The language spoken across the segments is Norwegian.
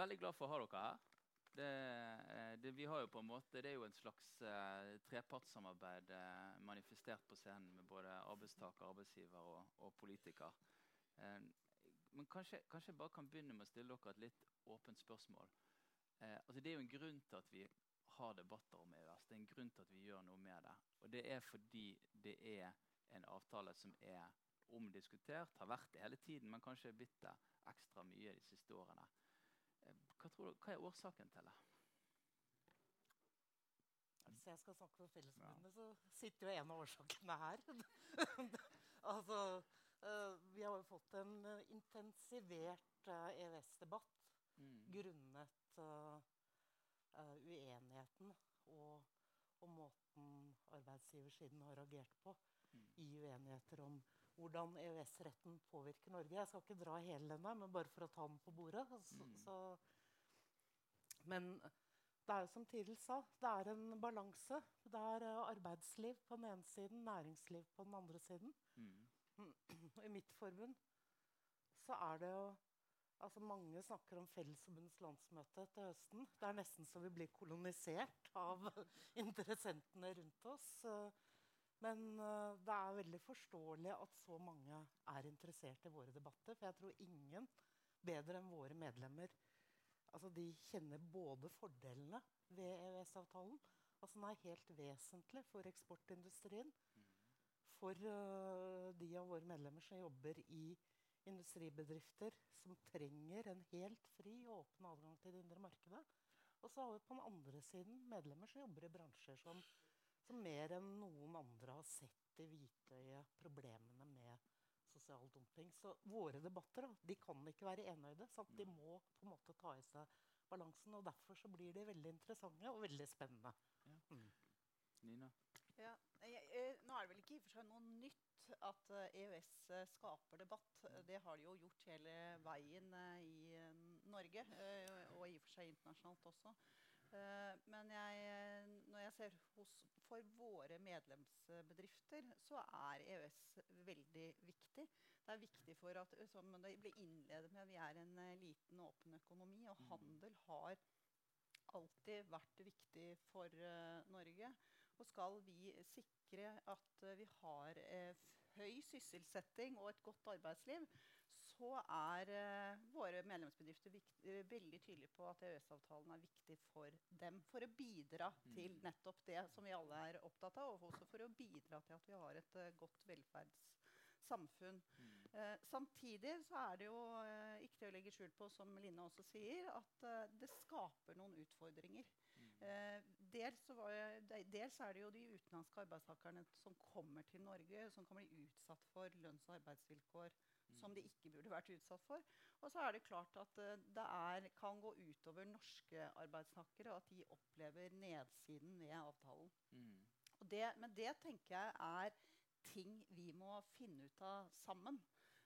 veldig glad for å ha dere her. Det, eh, det, vi har jo på en måte, det er jo en slags uh, trepartssamarbeid uh, manifestert på scenen med både arbeidstaker, arbeidsgiver og, og politiker. Uh, men kanskje, kanskje, jeg bare kan begynne med å stille dere et litt åpent spørsmål. altså Det er jo en grunn til at vi har debatter om EØS. Det er en grunn til at vi gjør noe med det. Og det er fordi det er en avtale som er omdiskutert, har vært det hele tiden, men kanskje er blitt det ekstra mye de siste årene. Eh, hva, du, hva er årsaken til det? Hvis jeg skal snakke for Fellesforbundet, så sitter jo en av årsakene her. altså, uh, vi har jo fått en uh, intensivert uh, EØS-debatt mm. grunnet uenigheten og, og, måten arbeidsgiversiden har reagert på mm. i uenigheter om hvordan EØS-retten påvirker Norge. Jeg skal ikke dra hele denne, men bare for å ta den på bordet. Så, mm. så, men det er jo som Tiril sa, det er en balanse. Det er uh, arbeidsliv på den ene siden, næringsliv på den andre siden. Mm. I mitt forbund så er det jo altså Mange snakker om Fellesforbundets landsmøte til høsten. Det er nesten så vi blir kolonisert av interessentene rundt oss. Uh, men uh, det er veldig forståelig at så mange er interessert i våre debatter. For jeg tror ingen bedre enn våre medlemmer altså de kjenner både fordelene ved EØS-avtalen altså Den er helt vesentlig for eksportindustrien. For uh, de av våre medlemmer som jobber i industribedrifter som trenger en helt fri og åpen adgang til det indre markedet. Og så har vi på den andre siden medlemmer som jobber i bransjer som som mer enn noen andre har sett i hvitøyet problemene med sosial dumping. Så våre debatter da, de kan ikke være enøyde. Sant? De må på en måte ta i seg balansen. og Derfor så blir de veldig interessante og veldig spennende. Ja. Mm. Nina? Ja, jeg, jeg, nå er det vel ikke i og for seg noe nytt at EØS eh, e skaper debatt. Det har de jo gjort hele veien eh, i Norge, og i og for seg internasjonalt også. Uh, men jeg, når jeg ser hos, for våre medlemsbedrifter, så er EØS veldig viktig. Det er viktig for at som det ble innledet med, vi er en uh, liten, åpen økonomi. Og mm. handel har alltid vært viktig for uh, Norge. Og skal vi sikre at vi har høy sysselsetting og et godt arbeidsliv, så er uh, våre medlemsbedrifter uh, veldig tydelige på at EØS-avtalen er viktig for dem. For å bidra mm. til nettopp det som vi alle er opptatt av, og også for å bidra til at vi har et uh, godt velferdssamfunn. Mm. samtidig så er det jo ikke til å legge skjul på, som Line også sier, at det skaper noen utfordringer. Mm. Dels, jeg, dels, er det jo de utenlandske arbeidstakerne som kommer til Norge, som kan bli utsatt for lønns- og arbeidsvilkår som de ikke burde vært utsatt for. Og så er det klart at uh, det er, kan gå utover norske arbeidstakere, og at de opplever nedsiden ved avtalen. Mm. Det, men det tenker jeg er ting vi må finne ut av sammen.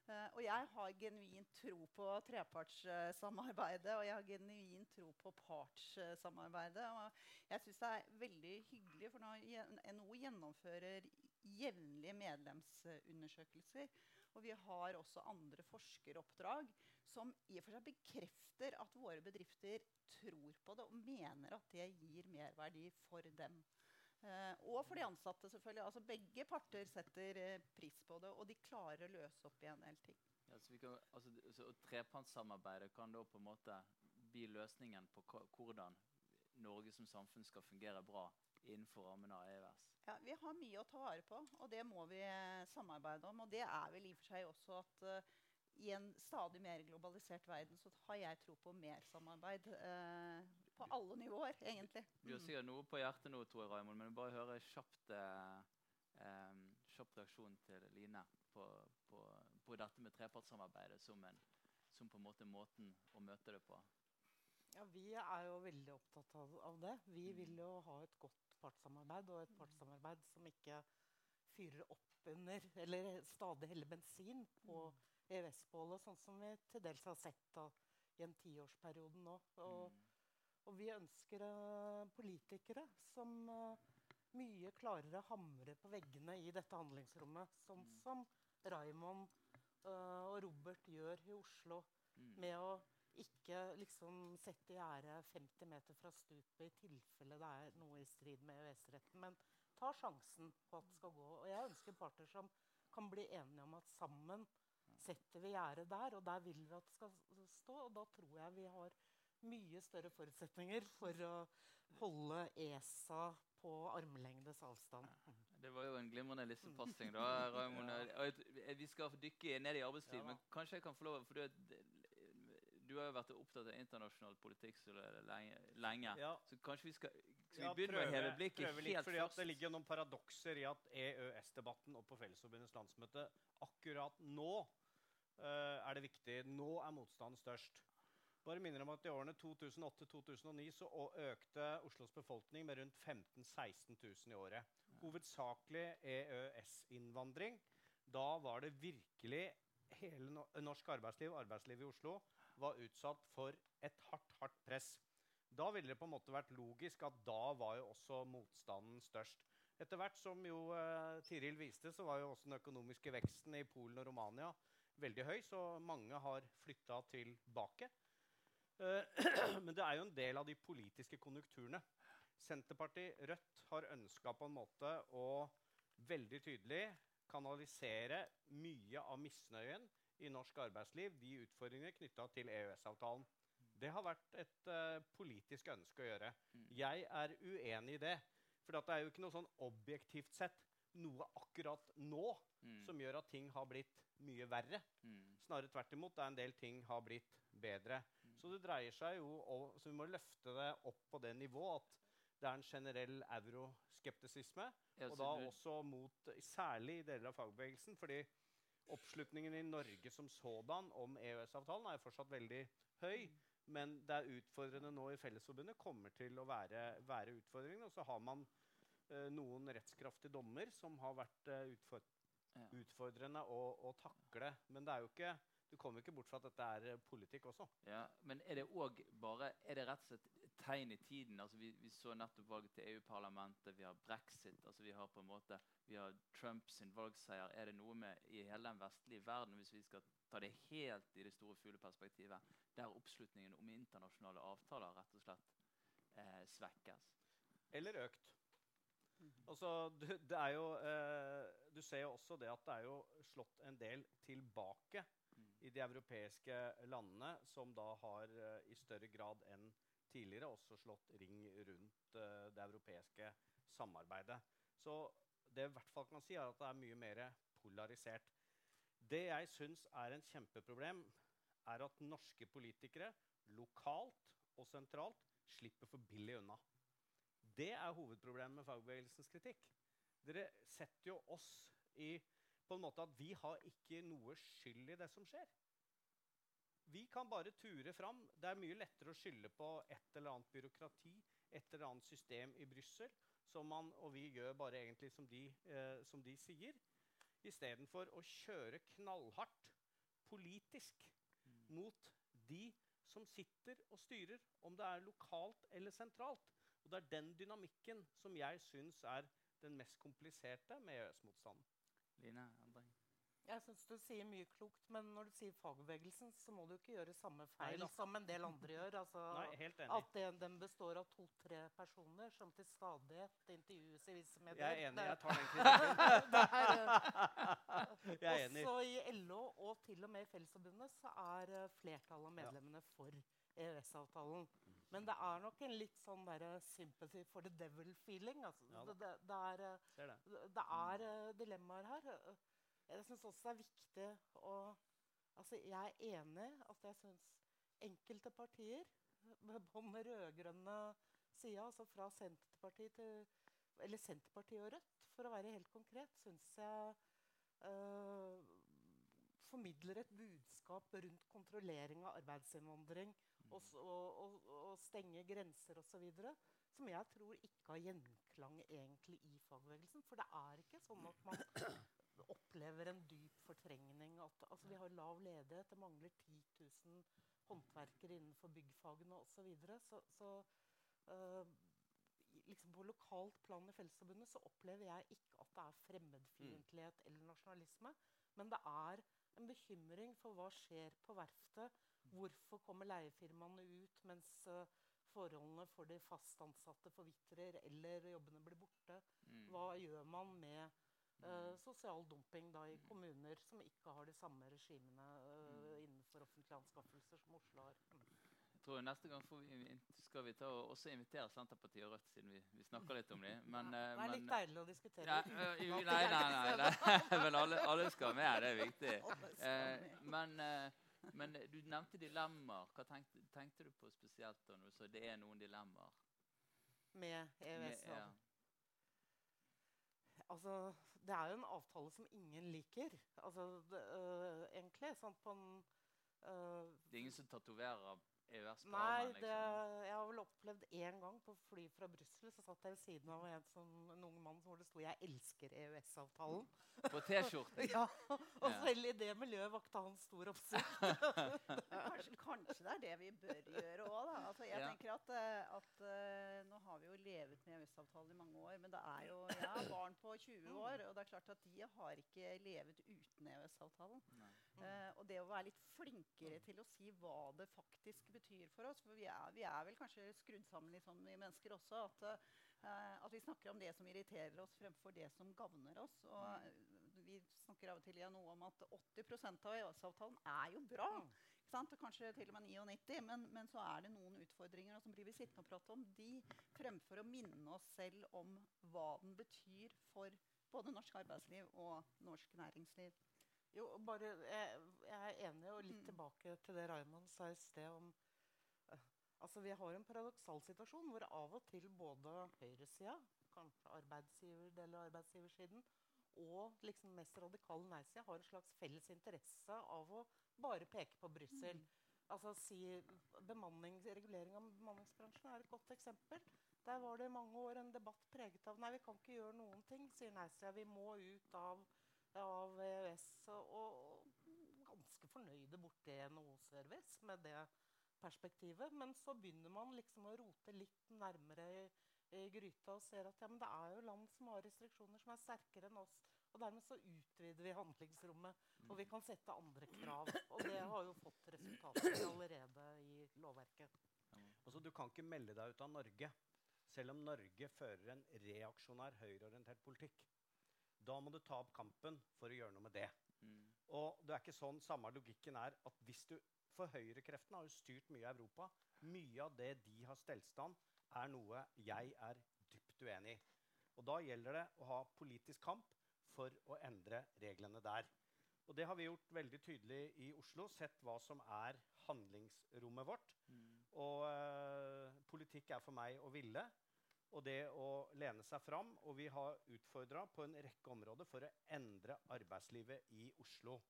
Uh, og jeg har genuin tro på trepartssamarbeidet uh, og jeg har genuin tro på partssamarbeidet. og jeg syns det er veldig hyggelig, for når NHO gjennomfører jevnlige medlemsundersøkelser, og vi har også andre forskeroppdrag som i og for seg bekrefter at våre bedrifter tror på det og mener at det gir merverdi for dem. Eh, og for de ansatte, selvfølgelig. Altså, begge parter setter uh, pris på det, og de klarer å løse opp i en del ting. Ja, så kan, altså, Trepartssamarbeidet kan da på en måte bli løsningen på hvordan Norge som samfunn skal fungere bra innenfor rammen av EØS? Ja, Vi har mye å ta vare på, og det må vi eh, samarbeide om. Og det er vel i og for seg også at uh, i en stadig mer globalisert verden så har jeg tro på mer samarbeid. Uh, på alle nivåer, egentlig. Du har sikkert noe på hjertet nå, Tore Raymond, men bare høre kjapt, uh, um, kjapt reaksjon til Line på, på, på dette med trepartssamarbeidet som, en, som på en måte måten å møte det på. Ja, Vi er jo veldig opptatt av, av det. Vi mm. vil jo ha et godt partssamarbeid, og et partssamarbeid som ikke fyrer opp under eller stadig heller bensin på mm. EØS-bålet, sånn som vi til dels har sett da, i en tiårsperiode nå. Og, mm. og vi ønsker uh, politikere som uh, mye klarere hamrer på veggene i dette handlingsrommet, sånn mm. som Raymond uh, og Robert gjør i Oslo, mm. med å ikke liksom sette gjerde 50 meter fra stupet i tilfelle det er noe i strid med EØS-retten. Men ta sjansen på at det skal gå. Og jeg ønsker parter som kan bli enige om at sammen setter vi gjerdet der, og der vil vi at det skal stå. Og da tror jeg vi har mye større forutsetninger for å holde ESA på armlengdes avstand. Det var jo en glimrende lissepassing. da, Raimond. Vi skal dykke ned i arbeidslivet, Ja men kanskje jeg kan få lov for du, du har jo vært opptatt av internasjonal politikk så lenge. lenge. Ja. Så kanskje vi skal, skal vi Ja, begynne med å heve blikket prøve litt, helt fordi først? Det ligger noen paradokser i at EØS-debatten og på Fellesforbundets landsmøte akkurat nå uh, er det viktig. Nå er motstanden størst. Bare minner om at I årene 2008-2009 så økte Oslos befolkning med rundt 15 000-16 000 i året. Hovedsakelig EØS-innvandring. Da var det virkelig hele norsk arbeidsliv, arbeidslivet i Oslo, var utsatt for et hardt, hardt press. Da ville det på en måte vært logisk at da var jo også motstanden størst. Etter hvert som jo eh, Tiril viste, så var jo også den økonomiske veksten i Polen og Romania veldig høy, så mange har flytta tilbake. Eh, men det er jo en del av de politiske konjunkturene. Senterpartiet, Rødt, har ønska på en måte å veldig tydelig kanalisere mye av misnøyen i norsk arbeidsliv, de utfordringene knytta til EØS-avtalen. Det har vært et uh, politisk ønske å gjøre. Mm. Jeg er uenig i det. For det er jo ikke noe sånn objektivt sett noe akkurat nå Mm, som gjør at ting har blitt mye verre. mm, Snarere tvert imot. Det er en del ting har blitt bedre. Mm. Så det dreier seg jo om, så vi må løfte det opp på det nivået at det er en generell euroskeptisisme. Ja, Og da du- også mot, særlig i deler av fagbevegelsen. fordi oppslutningen i Norge som sådan om EØS-avtalen er jo fortsatt veldig høy. Men det er utfordrende nå i Fellesforbundet. Kommer til å være, være utfordringene. Og så har man eh, noen rettskraftige dommer som har vært eh, utfor Ja. utfordrende å, å takle. Men det er jo ikke, du kommer ikke bort fra at dette er politikk også. Ja, men er det òg bare Er det rett og slett et tegn i tiden? Altså, vi, vi så nettopp valget til EU-parlamentet, vi har brexit, altså vi har på en måte Vi har Trumps valgseier. Er det noe med i hele den vestlige verden, hvis vi skal ta det helt i det store fugleperspektivet, der oppslutningen om internasjonale avtaler rett og slett eh, svekkes? Eller økt. Altså, du, det er jo, eh, du ser jo også det at det er jo slått en del tilbake Mm. i de europeiske landene, som da har eh, i større grad enn tidligere også slått ring rundt uh, det europeiske samarbeidet. Så det i hvert fall kan si, er at det er mye mer polarisert. Det jeg syns er en kjempeproblem, er at norske politikere lokalt og sentralt slipper for billig unna. Det er hovedproblemet med fagbevegelsens kritikk. Dere setter jo oss i på en måte at vi har ikke noe skyld i det som skjer. Vi kan bare ture fram. Det er mye lettere å skylde på et eller annet byråkrati, et eller annet system i Brussel, som man, og vi gjør bare egentlig som de, eh, som de sier, istedenfor å kjøre knallhardt politisk mot de som sitter og styrer, om det er lokalt eller sentralt. Og det er den dynamikken som jeg syns er den mest kompliserte med EØS-motstanden. Line? Jeg syns du sier mye klokt, men når du sier fagbevegelsen, så må du ikke gjøre samme feil Nei, som en del andre gjør. Altså, Nei, at det, den består av to-tre personer som til stadighet intervjues i visse medier. Jeg er enig. Jeg tar den kritikken. Jeg er enig. Også i LO og til og med i Fellesforbundet så er eh, flertallet av medlemmene for EØS-avtalen. Men det er nok en litt sånn der sympathy for the devil-feeling. Altså. Ja det, det, det er, eh, det. det er eh, dilemmaer her. Jeg syns også det er viktig å Altså, jeg er enig at jeg syns enkelte partier på den rød-grønne sida, altså fra Senterpartiet til Eller Senterpartiet og Rødt, for å være helt konkret, syns jeg øh, formidler et budskap rundt kontrollering av arbeidsinnvandring og, s- og, og, og stenge grenser osv. som jeg tror ikke har gjenklang egentlig i fagbevegelsen. For det er ikke sånn at man opplever en dyp fortrengning. At, altså, vi har lav ledighet, det mangler 10 000 håndverkere innenfor byggfagene osv. Så, videre. så, så uh, liksom på lokalt plan i Fellesforbundet så opplever jeg ikke at det er fremmedfiendtlighet eller nasjonalisme. Men det er en bekymring for hva skjer på verftet Hvorfor kommer leiefirmaene ut mens uh, forholdene for de fast ansatte forvitrer eller jobbene blir borte? Mm. Hva gjør man med uh, Mm. sosial dumping da, i Mm. kommuner som ikke har de samme regimene uh, innenfor offentlige anskaffelser som Oslo har? Mm. Jeg tror Neste gang får vi, skal vi ta og også invitere Senterpartiet og Rødt, siden vi, vi snakker litt om dem. Men, det eh, er litt deilig å diskutere. Nei, nei, nei, nei, nei. Men alle, alle skal med, det er viktig. Eh, men, eh, men du nevnte dilemmaer. Hva tenkte, tenkte du på spesielt da du sa det er noen dilemmaer? Med Med- EØS. ja. Altså, det er jo en avtale som ingen liker. Altså, det, uh, egentlig. Sånn på en uh, Det er ingen som tatoverer EØS på Nei, armen? det, Liksom. jeg har vel opplevd én gang på fly fra Brussel. Så satt jeg ved siden av en, som, en ung mann hvor det sto 'Jeg elsker EØS-avtalen'. På T-skjorten? Ja, Og Ja. selv i det miljøet vakte han stor oppsikt. Kanskje, kanskje det er det vi bør gjøre òg, da. Altså, jeg Ja. tenker at, eh, at uh, Nå har vi jo levet med EØS-avtalen i mange år, men det er jo, jeg har barn på 20 år, og det er klart at de har ikke levet uten EØS-avtalen. Nei. Eh, og det å være litt flinkere til å si hva det faktisk betyr for oss. For vi er, vi er vel kanskje skrudd sammen litt sånn, vi mennesker også. At, uh, at vi snakker om det som irriterer oss, fremfor det som gagner oss. Og eh, vi snakker av og til ja, noe om at 80% av EØS-avtalen er jo bra. Mm. Ikke sant? Og Kanskje til og med 99, men, men så er det noen utfordringer. Og som blir vi sittende og prate om de, fremfor å minne oss selv om hva den betyr for både norsk arbeidsliv og norsk næringsliv. Jo, bare, jeg, jeg er enig, og litt Mm. tilbake til det Raymond sa i sted om eh, Altså, Vi har en paradoksal situasjon hvor av og til både høyresida, kanskje arbeidsgiverdel av arbeidsgiversiden, og liksom mest radikale nei-sida har en slags felles interesse av å bare peke på Brussel. Mm. Altså si Regulering av bemanningsbransjen er et godt eksempel. Der var det i mange år en debatt preget av nei, vi kan ikke gjøre noen ting, sier nei-sida. Vi må ut av av EØS. Og, ganske fornøyde borti NHO-service med det perspektivet. Men så begynner man liksom å rote litt nærmere i, i gryta og ser at ja, det er jo land som har restriksjoner som er sterkere enn oss. Og dermed så utvider vi handlingsrommet, og vi kan sette andre krav. Og det har jo fått resultater allerede i lovverket. Altså, du kan ikke melde deg ut av Norge selv om Norge fører en reaksjonær, høyreorientert politikk. Da må du ta opp kampen for å gjøre noe med det. Mm. Og det er ikke sånn samme logikken er at hvis du For høyrekreftene har jo styrt mye i Europa. Mye av det de har stelt stand, er noe jeg er dypt uenig i. Og da gjelder det å ha politisk kamp for å endre reglene der. Og det har vi gjort veldig tydelig i Oslo. Sett hva som er handlingsrommet vårt. Mm. Og eh, politikk er for meg å ville. Og det å lene seg fram. Og vi har utfordra på en rekke områder for å endre arbeidslivet i Oslo.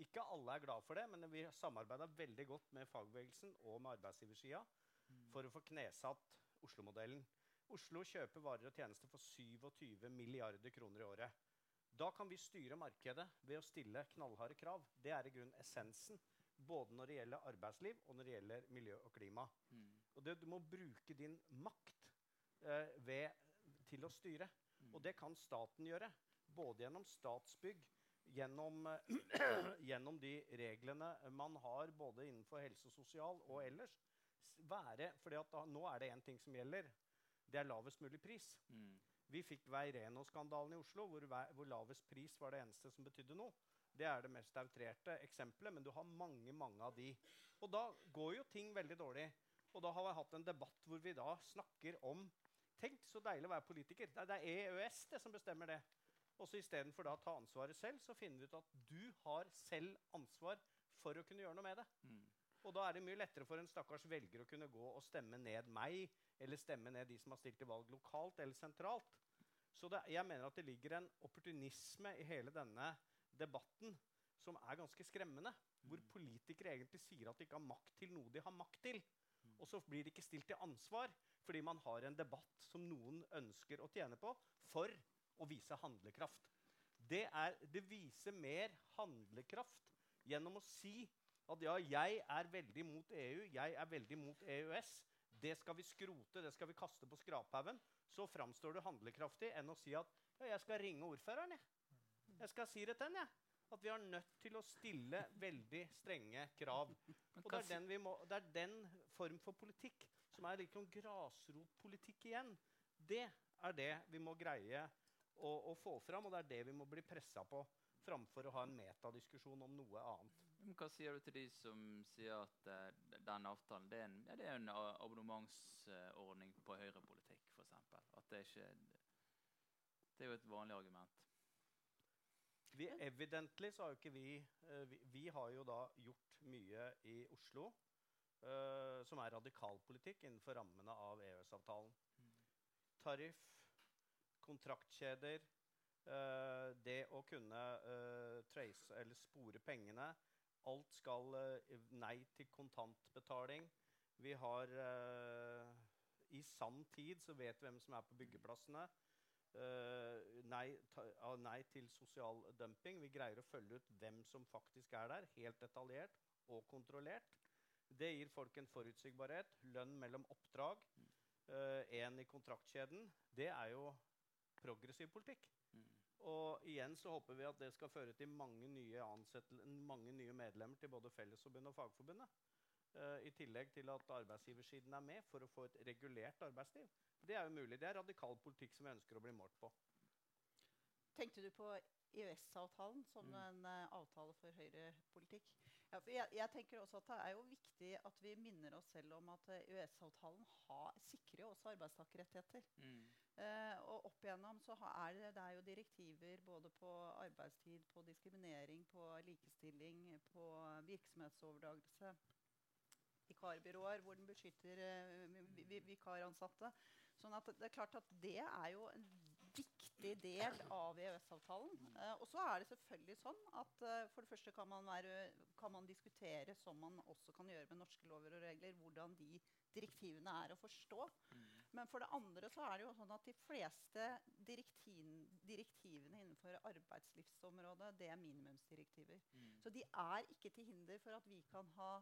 Ikke alle er glad for det, men vi samarbeida veldig godt med fagbevegelsen og med arbeidsgiversida Mm. for å få knesatt Oslo-modellen. Oslo kjøper varer og tjenester for 27 milliarder kroner i året. Da kan vi styre markedet ved å stille knallharde krav. Det er i grunnen essensen. Både når det gjelder arbeidsliv og når det gjelder miljø og klima. Mm. Og det, du må bruke din makt ved, til å styre. Og det kan staten gjøre. Både gjennom Statsbygg, gjennom, eh, gjennom de reglene man har både innenfor helse og sosial og ellers. Være, fordi at da, nå er det én ting som gjelder. Det er lavest mulig pris. Mm. Vi fikk Veireno-skandalen i Oslo, hvor, hvor lavest pris var det eneste som betydde noe. Det er det mest outrerte eksempelet, men du har mange mange av de. Og da går jo ting veldig dårlig. Og da har vi hatt en debatt hvor vi da snakker om Tenk så deilig å være politiker. Det er, EØS det som bestemmer det. Og så istedenfor å ta ansvaret selv, så finner vi ut at du har selv ansvar for å kunne gjøre noe med det. Mm. Og da er det mye lettere for en stakkars velger å kunne gå og stemme ned meg, eller stemme ned de som har stilt til valg lokalt eller sentralt. Så det, jeg mener at det ligger en opportunisme i hele denne debatten som er ganske skremmende. Hvor Mm. politikere egentlig sier at de ikke har makt til noe de har makt til. Mm. Og så blir de ikke stilt til ansvar fordi man har en debatt som noen ønsker å tjene på for å vise handlekraft. Det, er, det viser mer handlekraft gjennom å si at ja, jeg er veldig mot EU, jeg er veldig mot EØS. Det skal vi skrote, det skal vi kaste på skraphaugen. Så framstår du handlekraftig enn å si at ja, jeg skal ringe ordføreren. Jeg, jeg skal si det til ham. at vi er nødt til å stille veldig strenge krav. Og det er, den vi må, det er den form for politikk som er litt sånn grasrotpolitikk igjen. Det er det vi må greie å, å få fram, og det er det vi må bli pressa på. Framfor å ha en metadiskusjon om noe annet. Hva sier du til de som sier at uh, den avtalen det er en, ja, det er en abonnementsordning på høyrepolitikk, f.eks.? At det ikke Det er jo et vanlig argument. Vi, evidently så har jo ikke vi, uh, vi Vi har jo da gjort mye i Oslo eh, som er radikalpolitikk innenfor rammene av EØS-avtalen. Tariff, kontraktkjeder, uh, det å kunne uh, trace eller spore pengene. Alt skal Nei til kontantbetaling. Vi har I sann tid så vet vi hvem som er på byggeplassene. Uh, nei, ta, uh, nei til sosial dumping. Vi greier å følge ut hvem som faktisk er der, helt detaljert og kontrollert. Det gir folk en forutsigbarhet. Lønn mellom oppdrag. Én i kontraktkjeden. Det er jo progressiv politikk. Mm. Og igjen så håper vi at det skal føre til mange nye, mange nye medlemmer til både Fellesforbundet og Fagforbundet. Uh, I tillegg til at arbeidsgiversiden er med for å få et regulert arbeidsliv. Det er jo mulig. Det er radikal politikk som vi ønsker å bli målt på. Tenkte du på EØS-avtalen som Mm. en uh, avtale for høyrepolitikk? Ja, jeg, jeg tenker også at Det er jo viktig at vi minner oss selv om at eh, EØS-avtalen sikrer jo også arbeidstakerrettigheter. Mm. Eh, og opp igjennom så er det, det er jo direktiver både på arbeidstid, på diskriminering, på likestilling, på virksomhetsoverdragelse. Vikarbyråer hvor den beskytter eh, vi- vi- vikaransatte. Sånn at det er klart at det er jo en viktig del av EØS-avtalen. Uh, og så er det selvfølgelig sånn at uh, for det første kan man, være, kan man diskutere, som man også kan gjøre med norske lover og regler, hvordan de direktivene er å forstå. Mm. Men for det andre så er det jo sånn at de fleste direktin, direktivene innenfor arbeidslivsområdet, det er minimumsdirektiver. Mm. Så de er ikke til hinder for at vi kan ha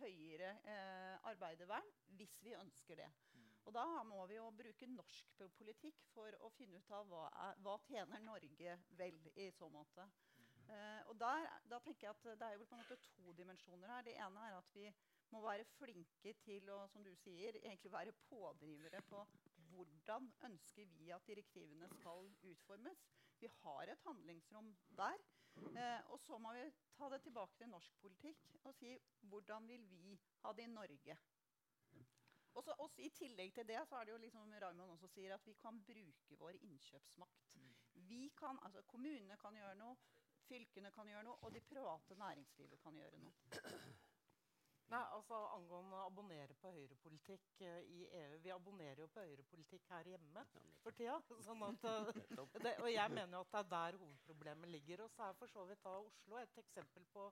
høyere eh, arbeidervern hvis vi ønsker det. Mm. Og da må vi jo bruke norsk politikk for å finne ut av hva, er, hva tjener Norge vel i så måte. Eh, og der, da tenker jeg at det er jo på en måte to dimensjoner her. Det ene er at vi må være flinke til å som du sier, egentlig være pådrivere på hvordan ønsker vi at direktivene skal utformes. Vi har et handlingsrom der. Eh, og så må vi ta det tilbake til norsk politikk og si hvordan vil vi ha det i Norge. Og så også I tillegg til det så er det jo liksom Raymond også sier at vi kan bruke vår innkjøpsmakt. Vi kan, altså Kommunene kan gjøre noe, fylkene kan gjøre noe, og det private næringslivet kan gjøre noe. Nei, altså Angående å abonnere på høyrepolitikk uh, i EU Vi abonnerer jo på høyrepolitikk her hjemme for tida. Sånn at, uh, det, og jeg mener jo at det er der hovedproblemet ligger. Og så er for så vidt da Oslo et eksempel på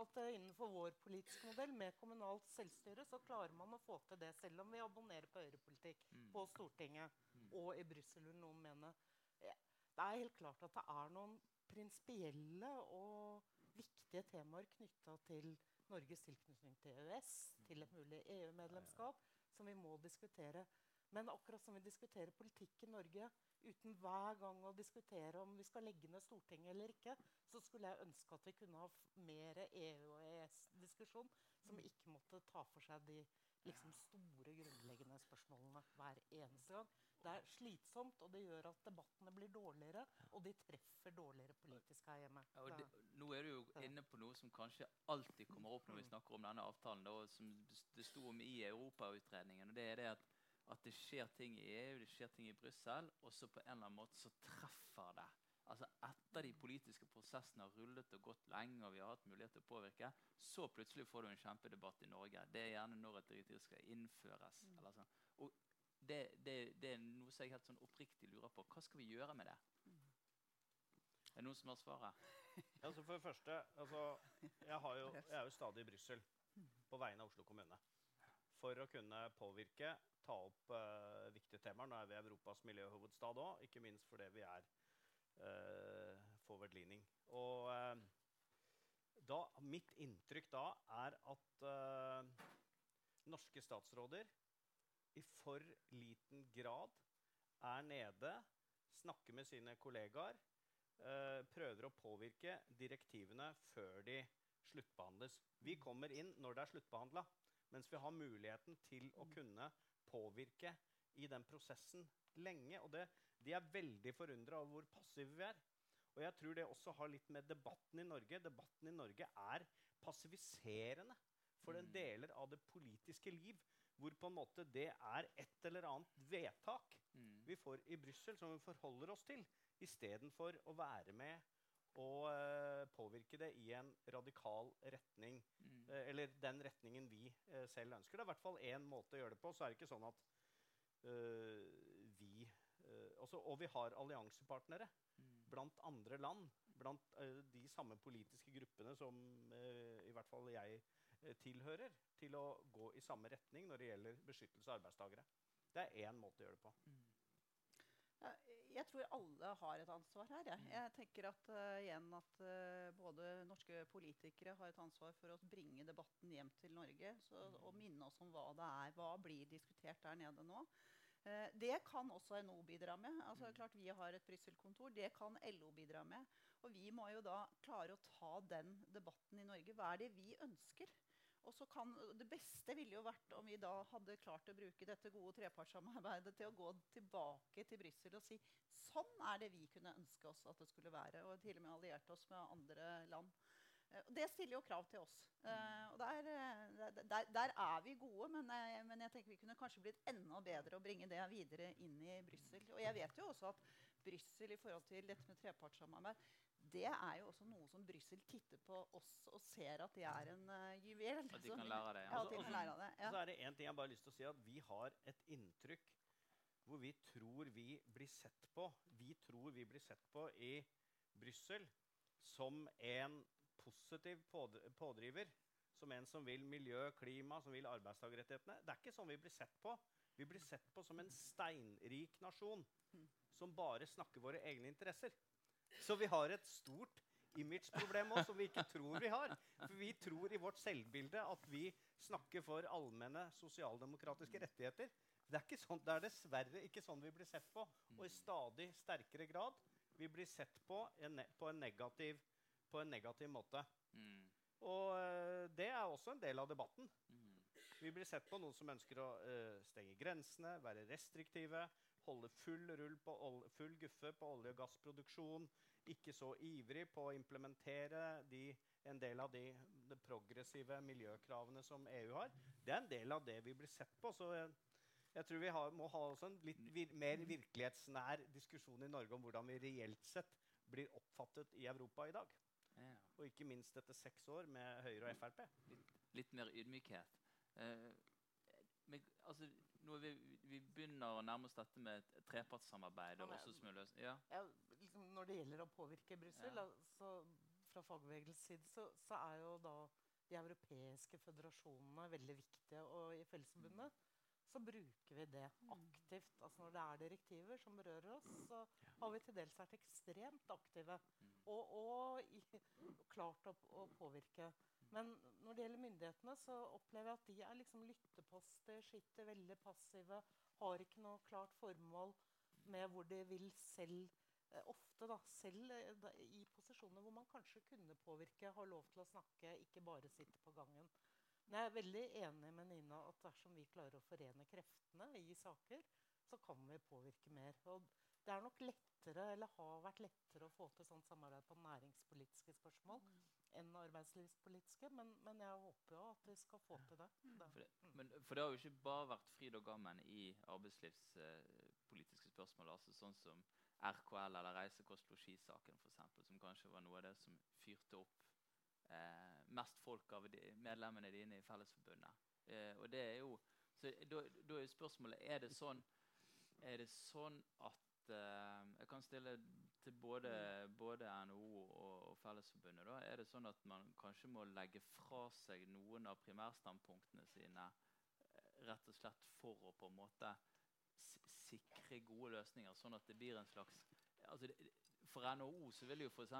at innenfor vår politiske modell med kommunalt selvstyre så klarer man å få til det, selv om vi abonnerer på høyrepolitikk Mm. på Stortinget Mm. og i Brussel, vil noen mene. Det er helt klart at det er noen prinsipielle og viktige temaer knytta til Norges tilknytning til EØS, til et mulig EU-medlemskap, som vi må diskutere. Men akkurat som vi diskuterer politikk i Norge uten hver gang å diskutere om vi skal legge ned Stortinget eller ikke, så skulle jeg ønske at vi kunne ha mer EU- og EØS-diskusjon som ikke måtte ta for seg de liksom, store, grunnleggende spørsmålene hver eneste gang. Det er slitsomt, og det gjør at debattene blir dårligere, og de treffer dårligere politisk her hjemme. Ja, det, nå er du jo inne på noe som kanskje alltid kommer opp når vi Mm. snakker om denne avtalen, da, som det sto om i Europautredningen. og det er det at, at det skjer ting i EU, det skjer ting i Brussel, og så på en eller annen måte så treffer det. Altså Etter de politiske prosessene har rullet og gått lenge, og vi har hatt mulighet til å påvirke, så plutselig får du en kjempedebatt i Norge. Det er gjerne når et direktiv skal innføres. Mm. eller sånn. Og det, det, det er noe som jeg helt sånn oppriktig lurer på. Hva skal vi gjøre med det? Er det noen som har svaret? Altså for det første, altså, jeg, har jo, jeg er jo stadig i Brussel på vegne av Oslo kommune. For å kunne påvirke, ta opp uh, viktige temaer. Nå er vi Europas miljøhovedstad òg, ikke minst fordi vi er uh, forward-leaning. Og eh, da, mitt inntrykk da er at eh, norske statsråder i for liten grad er nede, snakker med sine kollegaer, eh, prøver å påvirke direktivene før de sluttbehandles. Vi kommer inn når det er sluttbehandla, mens vi har muligheten til å kunne påvirke i den prosessen lenge. Og det, de er veldig forundra over hvor passive vi er. Og jeg tror det også har litt med debatten i Norge Debatten i Norge er passiviserende for den Mm. deler av det politiske liv hvor på en måte det er et eller annet vedtak Mm. vi får i Brussel, som vi forholder oss til, istedenfor å være med og eh, påvirke det i en radikal retning. Mm. eh, eller den retningen vi eh, selv ønsker. Det er i hvert fall én måte å gjøre det på. Så er det ikke sånn at eh, vi eh, altså, Og vi har alliansepartnere Mm. blant andre land. Blant eh, de samme politiske gruppene som i hvert fall jeg tilhører, til å gå i samme retning når det gjelder beskyttelse av arbeidstakere. Det er én måte å gjøre det på. Mm. Jeg tror alle har et ansvar her. Jeg, jeg tenker at uh, igjen at uh, både norske politikere har et ansvar for å bringe debatten hjem til Norge så, og minne oss om hva det er. Hva blir diskutert der nede nå? Uh, det kan også NO bidra med. Altså, Mm. klart Vi har et Brussel-kontor. Det kan LO bidra med. Og vi må jo da klare å ta den debatten i Norge. Hva er det vi ønsker? Og så kan, Det beste ville jo vært om vi da hadde klart å bruke dette gode trepartssamarbeidet til å gå tilbake til Brussel og si sånn er det vi kunne ønske oss at det skulle være. Og til og med alliert oss med andre land. Eh, Det stiller jo krav til oss. Eh, og eh, der, der, der er vi gode, men, men jeg tenker vi kunne kanskje blitt enda bedre å bringe det videre inn i Brussel. Og jeg vet jo også at Brussel i forhold til dette med trepartssamarbeid det er jo også noe som Brussel titter på oss og ser at det er en uh, juvel. At de kan lære av det. Ja, Ja. de kan lære av det. Og Ja. så er det en ting jeg bare har lyst til å si at Vi har et inntrykk hvor vi tror vi blir sett på Vi tror vi blir sett på i Brussel som en positiv pådriver. Som en som vil miljø, klima, som vil arbeidstakerrettighetene. Det er ikke sånn vi blir sett på. Vi blir sett på som en steinrik nasjon Mm. som bare snakker våre egne interesser. Så vi har et stort imageproblem òg, som vi ikke tror vi har. For vi tror i vårt selvbilde at vi snakker for allmenne sosialdemokratiske rettigheter. Det er, ikke sånn, det er dessverre ikke sånn vi blir sett på. Og i stadig sterkere grad vi blir sett på en, på en, negativ, på en negativ måte. Mm. Og eh, det er også en del av debatten. Mm. Vi blir sett på noen som ønsker å eh, stenge grensene, være restriktive, holde full rull på full guffe på olje- og gassproduksjon, ikke så ivrig på å implementere de, en del av de, de progressive miljøkravene som EU har. Det er en del av det vi blir sett på. Så jeg, jeg tror vi har, må ha også en litt vir mer virkelighetsnær diskusjon i Norge om hvordan vi reelt sett blir oppfattet i Europa i dag. Ja. Og ikke minst etter seks år med Høyre og Frp. Litt mer ydmykhet. Uh, men, altså, når vi, vi begynner å nærme oss dette med et trepartssamarbeid og Ja, også ja. Ja, liksom når det gjelder å påvirke Brussel, Ja. da, så fra fagbevegelsens side, så, så er jo da de europeiske føderasjonene veldig viktige. Og i Fellesforbundet så bruker vi det aktivt. Altså Når det er direktiver som berører oss, så har vi til dels vært ekstremt aktive. Mm. Og, og i, klart å, å påvirke. Men når det gjelder myndighetene, så opplever jeg at de er liksom lytteposter, sitter veldig passive, har ikke noe klart formål med hvor de vil selv eh, Ofte da, selv eh, i posisjoner hvor man kanskje kunne påvirke, har lov til å snakke, ikke bare sitte på gangen. Men jeg er veldig enig med Nina at dersom vi klarer å forene kreftene i saker, så kan vi påvirke mer. Og det er nok lettere, eller har vært lettere å få til sånt samarbeid på næringspolitiske spørsmål enn arbeidslivspolitiske, men, men jeg håper jo at vi skal få til det. det. For det, Mm. men, for det har jo ikke bare vært fryd og gammen i arbeidslivspolitiske spørsmål. altså Sånn som RKL eller reise, kost, losji-saken, som kanskje var noe av det som fyrte opp eh, mest folk av de, medlemmene dine i Fellesforbundet. Eh, og det er jo så da, da er spørsmålet er det sånn er det sånn at eh, Jeg kan stille til både, både NHO og, og Fellesforbundet. Da, er det sånn at man kanskje må legge fra seg noen av primærstandpunktene sine eh, rett og slett for å på en måte sikre gode løsninger, sånn at det blir en slags altså det, For NHO så vil jo f.eks.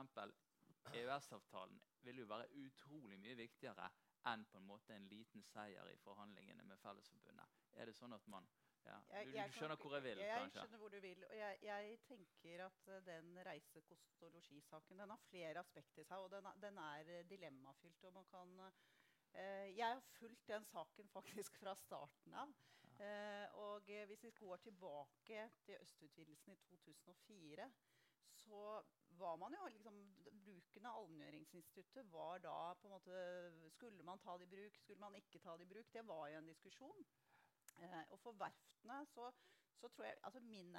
EØS-avtalen vil jo være utrolig mye viktigere enn på en måte en liten seier i forhandlingene med Fellesforbundet. Er det sånn at man Ja. Jeg- Du, du jeg kan- skjønner hvor jeg vil, jeg kanskje? skjønner hvor du vil. Og jeg, jeg tenker at eh, den reisekostologisaken og den har flere aspekter i seg, og den den er eh, dilemmafylt. og man kan... eh, jeg har fulgt den saken faktisk fra starten av. Eh, og eh, hvis vi går tilbake til østutvidelsen i 2004, så var man jo liksom Bruken av allmenngjøringsinstituttet var da på en måte Skulle man ta det i bruk, skulle man ikke ta det i bruk? Det var jo en diskusjon. Eh, og for verftene så, så tror jeg altså min,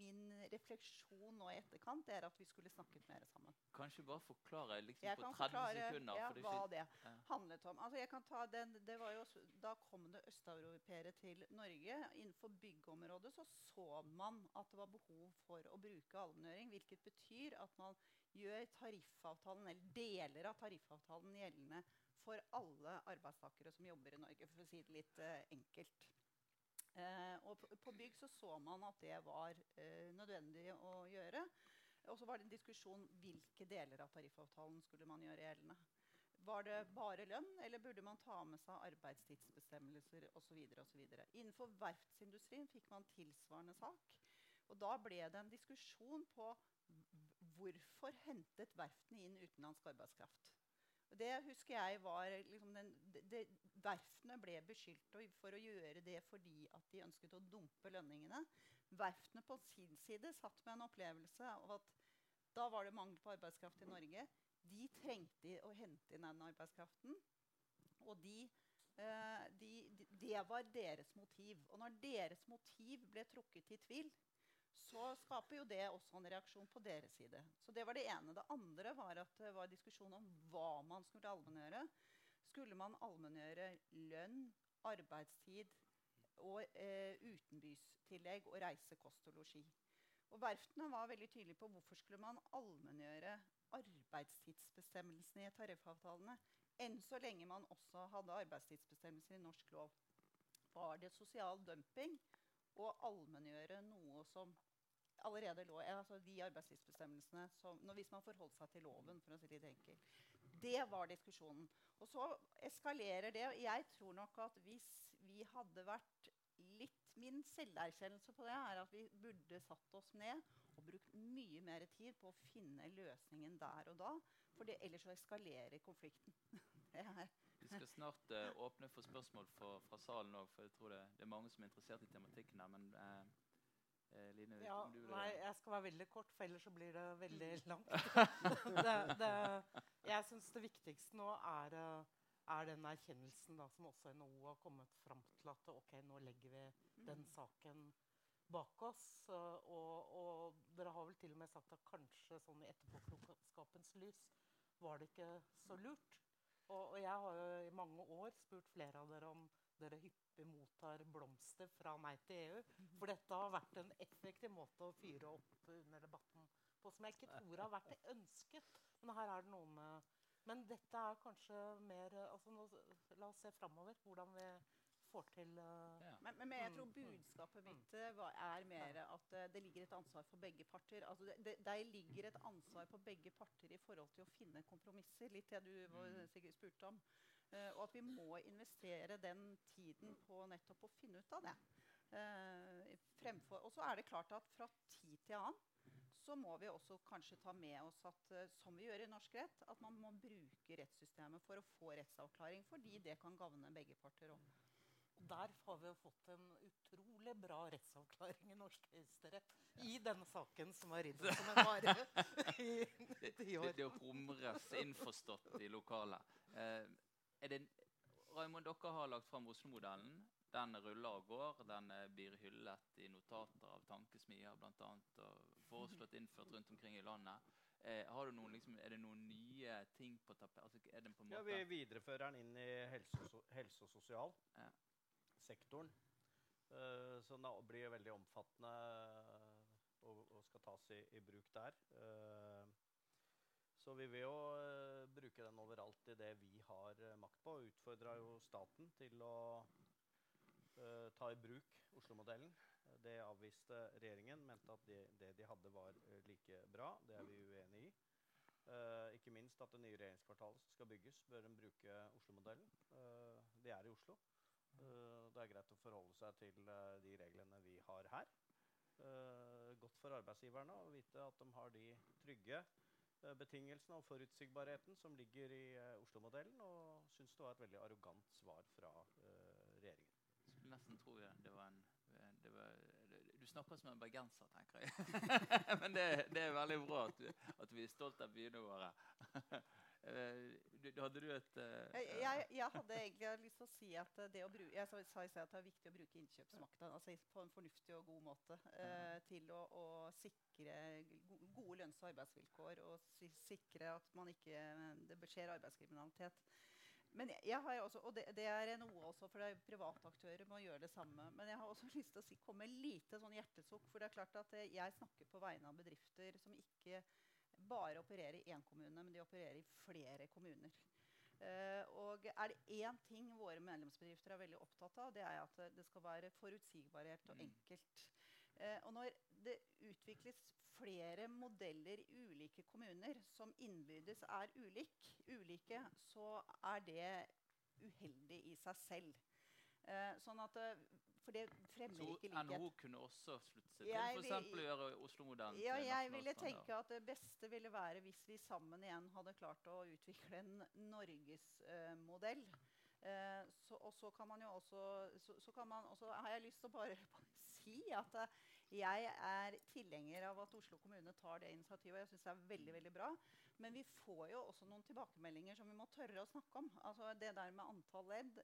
min refleksjon nå i etterkant er at vi skulle snakket mer sammen. Kanskje bare forklare liksom, Jeg på kan 30 forklare sekunder. ja, hva det Ja. handlet om. Altså jeg kan ta den, det var jo, da kom det østeuropeere til Norge. Innenfor byggområdet så så man at det var behov for å bruke allmenngjøring. Hvilket betyr at man gjør tariffavtalen, eller deler av tariffavtalen gjeldende for alle arbeidstakere som jobber i Norge, for å si det litt eh, enkelt. Eh, og på, bygg så, så man at det var eh, nødvendig å gjøre. Og så var det en diskusjon hvilke deler av tariffavtalen skulle man gjøre gjeldende. Var det bare lønn, eller burde man ta med seg arbeidstidsbestemmelser osv. Innenfor verftsindustrien fikk man tilsvarende sak. Og da ble det en diskusjon på hvorfor hentet verftene inn utenlandsk arbeidskraft. Det husker jeg var liksom den, de, de, Verftene ble beskyldt for å gjøre det fordi at de ønsket å dumpe lønningene. Verftene på sin side satt med en opplevelse av at da var det mangel på arbeidskraft i Norge. De trengte å hente inn den arbeidskraften. Og de, eh, de, de, det var deres motiv. Og når deres motiv ble trukket i tvil, så skaper jo det også en reaksjon på deres side. Så det var det ene. Det andre var at det var diskusjon om hva man skulle allmenngjøre. Skulle man allmenngjøre lønn, arbeidstid og eh, utenbystillegg og reise, kost og losji? Og Verftene var veldig tydelige på hvorfor skulle man allmenngjøre arbeidstidsbestemmelsene i tariffavtalene. Enn så lenge man også hadde arbeidstidsbestemmelser i norsk lov. Var det sosial dumping å allmenngjøre noe som allerede lå altså De arbeidstidsbestemmelsene som, når, Hvis man forholdt seg til loven, for å si det enkelt. Det var diskusjonen. Og så eskalerer det. og Jeg tror nok at hvis vi hadde vært litt Min selverkjennelse på det er at vi burde satt oss ned og brukt mye mer tid på å finne løsningen der og da. For det, ellers så eskalerer konflikten. Vi skal snart uh, åpne for spørsmål for, fra salen òg, for jeg tror det, det er mange som er interessert i tematikken her. Men eh, eh, Line, Ja, nei, jeg skal være veldig kort, for ellers så blir det veldig Mm. langt. det, det, jeg syns det viktigste nå er, eh, er den erkjennelsen da, som også NHO har kommet fram til at ok, nå legger vi den saken bak oss. eh, Og, og dere har vel til og med sagt at kanskje sånn i etterpåklokskapens lys var det ikke så lurt. Og, og jeg har jo i mange år spurt flere av dere om dere hyppig mottar blomster fra Nei til EU. For dette har vært en effektiv måte å fyre opp under debatten på, som jeg ikke tror har vært ønsket. Men her er det noe med Men dette er kanskje mer altså nå, La oss se framover hvordan vi får til uh, Ja. Men, men, men jeg Mm, tror mm, budskapet mitt eh, er mer at uh, det ligger et ansvar for begge parter. Altså det, det, det, ligger et ansvar på begge parter i forhold til å finne kompromisser. Litt det du var Mm. sikkert spurte om. Eh, og at vi må investere den tiden på nettopp å finne ut av det. Uh, fremfor, og så er det klart at fra tid til annen så må vi også kanskje ta med oss at, uh, som vi gjør i norsk rett, at man må bruke rettssystemet for å få rettsavklaring, fordi det kan gagne begge parter òg. Der har vi jo fått en utrolig bra rettsavklaring i norsk høyesterett i denne saken som har ridd som en vare i Det, ti det, år. det humres innforstått i lokalet. Eh, er det, Raymond, dere har lagt fram Oslo-modellen. Den ruller og går. Den eh, blir hyllet i notater av tankesmier annet, og foreslått innført rundt omkring i landet. Eh, har du noen, liksom, er det noen nye ting på tapet? Altså, den på Ja, vi viderefører den inn i helse, so- helse og sosialsektoren. Ja. så den blir veldig omfattende eh, og, og skal tas i, i bruk der. Uh, så vi vil jo bruke den overalt i det vi har eh, makt på. og Utfordra jo staten til å uh, ta i bruk Oslo-modellen. Det avviste regjeringen. Mente at det, det de hadde, var eh, like bra. Det er vi uenig i. Uh, ikke minst at det nye regjeringskvartalet som skal bygges, bør en bruke Oslo-modellen. Uh, det er i Oslo. Uh, det er greit å forholde seg til de reglene vi har her. Godt for arbeidsgiverne å vite at de har de trygge betingelsene og forutsigbarheten som ligger i eh, Oslo-modellen, og syns det var et veldig arrogant svar fra regjeringen. regjeringen. Skulle nesten tro det, var en det var, Du snakker som en bergenser, tenker jeg. Men det, det, er veldig bra at, du, at vi er stolt av byene våre. du, hadde du et uh, jeg, jeg, hadde egentlig lyst til å si at det å bruke, jeg sa, sa i sted at det er viktig å bruke innkjøpsmakta altså på en fornuftig og god måte uh, til å, å, sikre gode lønns- og arbeidsvilkår og si, sikre at man ikke, det skjer arbeidskriminalitet. Men jeg, jeg også, og det, det, er noe også, for er private aktører må gjøre det samme. Men jeg har også lyst til å si, komme med lite sånn hjertesukk. For det er klart at jeg snakker på vegne av bedrifter som ikke bare opererer i én kommune, men de opererer i flere kommuner. Uh, og er det én ting våre medlemsbedrifter er veldig opptatt av, det er at det skal være forutsigbarhet og mm. enkelt. Uh, og når det utvikles flere modeller i ulike kommuner som innbyrdes er ulik, ulike, så er det uheldig i seg selv. Uh, sånn at for det fremmer så ikke likhet. NHO kunne også slutte seg til f.eks. å gjøre Oslo-modellen ja, Jeg ville tenke at det beste ville være hvis vi sammen igjen hadde klart å utvikle en norgesmodell. Eh, så, og så kan man jo også så, så kan man også, har jeg lyst til å bare, bare si at uh, jeg er tilhenger av at Oslo kommune tar det initiativet. Jeg synes det er veldig, veldig bra. Men vi får jo også noen tilbakemeldinger som vi må tørre å snakke om. Altså Det der med antall ledd